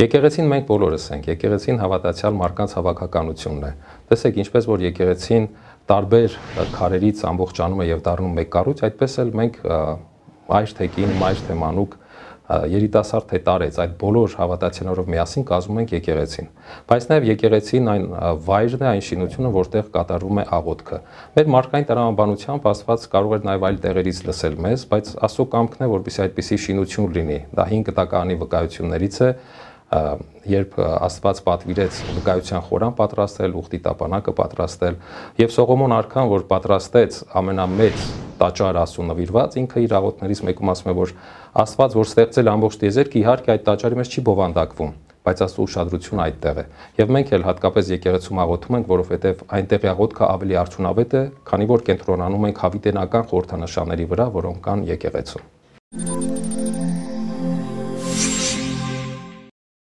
Եկեղեցին մենք բոլորս ենք, եկեղեցին հավատացյալ մարդկանց հավաքականությունն է։ Տեսեք, ինչպես որ եկեղեցին տարբեր քարերից ամբողջանում է եւ դառնում մեկ կառույց, այդպես էլ մենք այր թե կին, մայր թե մանուկ երիտասարդ թե տարեց, այդ բոլոր հավատացյալներով միասին կազմում ենք եկեղեցին։ Բայց նաև եկեղեցին այն վայրն է, այն շինությունը, որտեղ կատարվում է աղոթքը։ Մեր մարդկային տրամաբանությամբ Աստված կարող էր նաև այլ տեղերից լսել մեզ, բայց Աստծո կամքն է, որպեսզի այդպիսի շինություն լինի։ Դա 5 տականի վկայություններից է, երբ Աստված պատվիրեց վկայության խորան պատրաստել, ուխտի տապանակը պատրաստել, եւ Սողոմոն արքան, որ պատրաստեց ամենամեծ տաճար Աստծո նվիրված, ինքը իր աղոթներից մեկում ասում է, որ Աստված, որ ստեղծել ամբողջ տիեզերքը, իհարկե այդ տաճարի մեջ չի բովանդակվում, բայց Աստծո ուշադրությունը այդտեղ է։ Եվ մենք էլ հատկապես եկեղեցում աղոթում ենք, որովհետև այնտեղ աղոթքը ավելի արդյունավետ է, քանի որ կենտրոնանում ենք հավիտենական խորհրդանշանների վրա, որոնք կան եկեղեցում։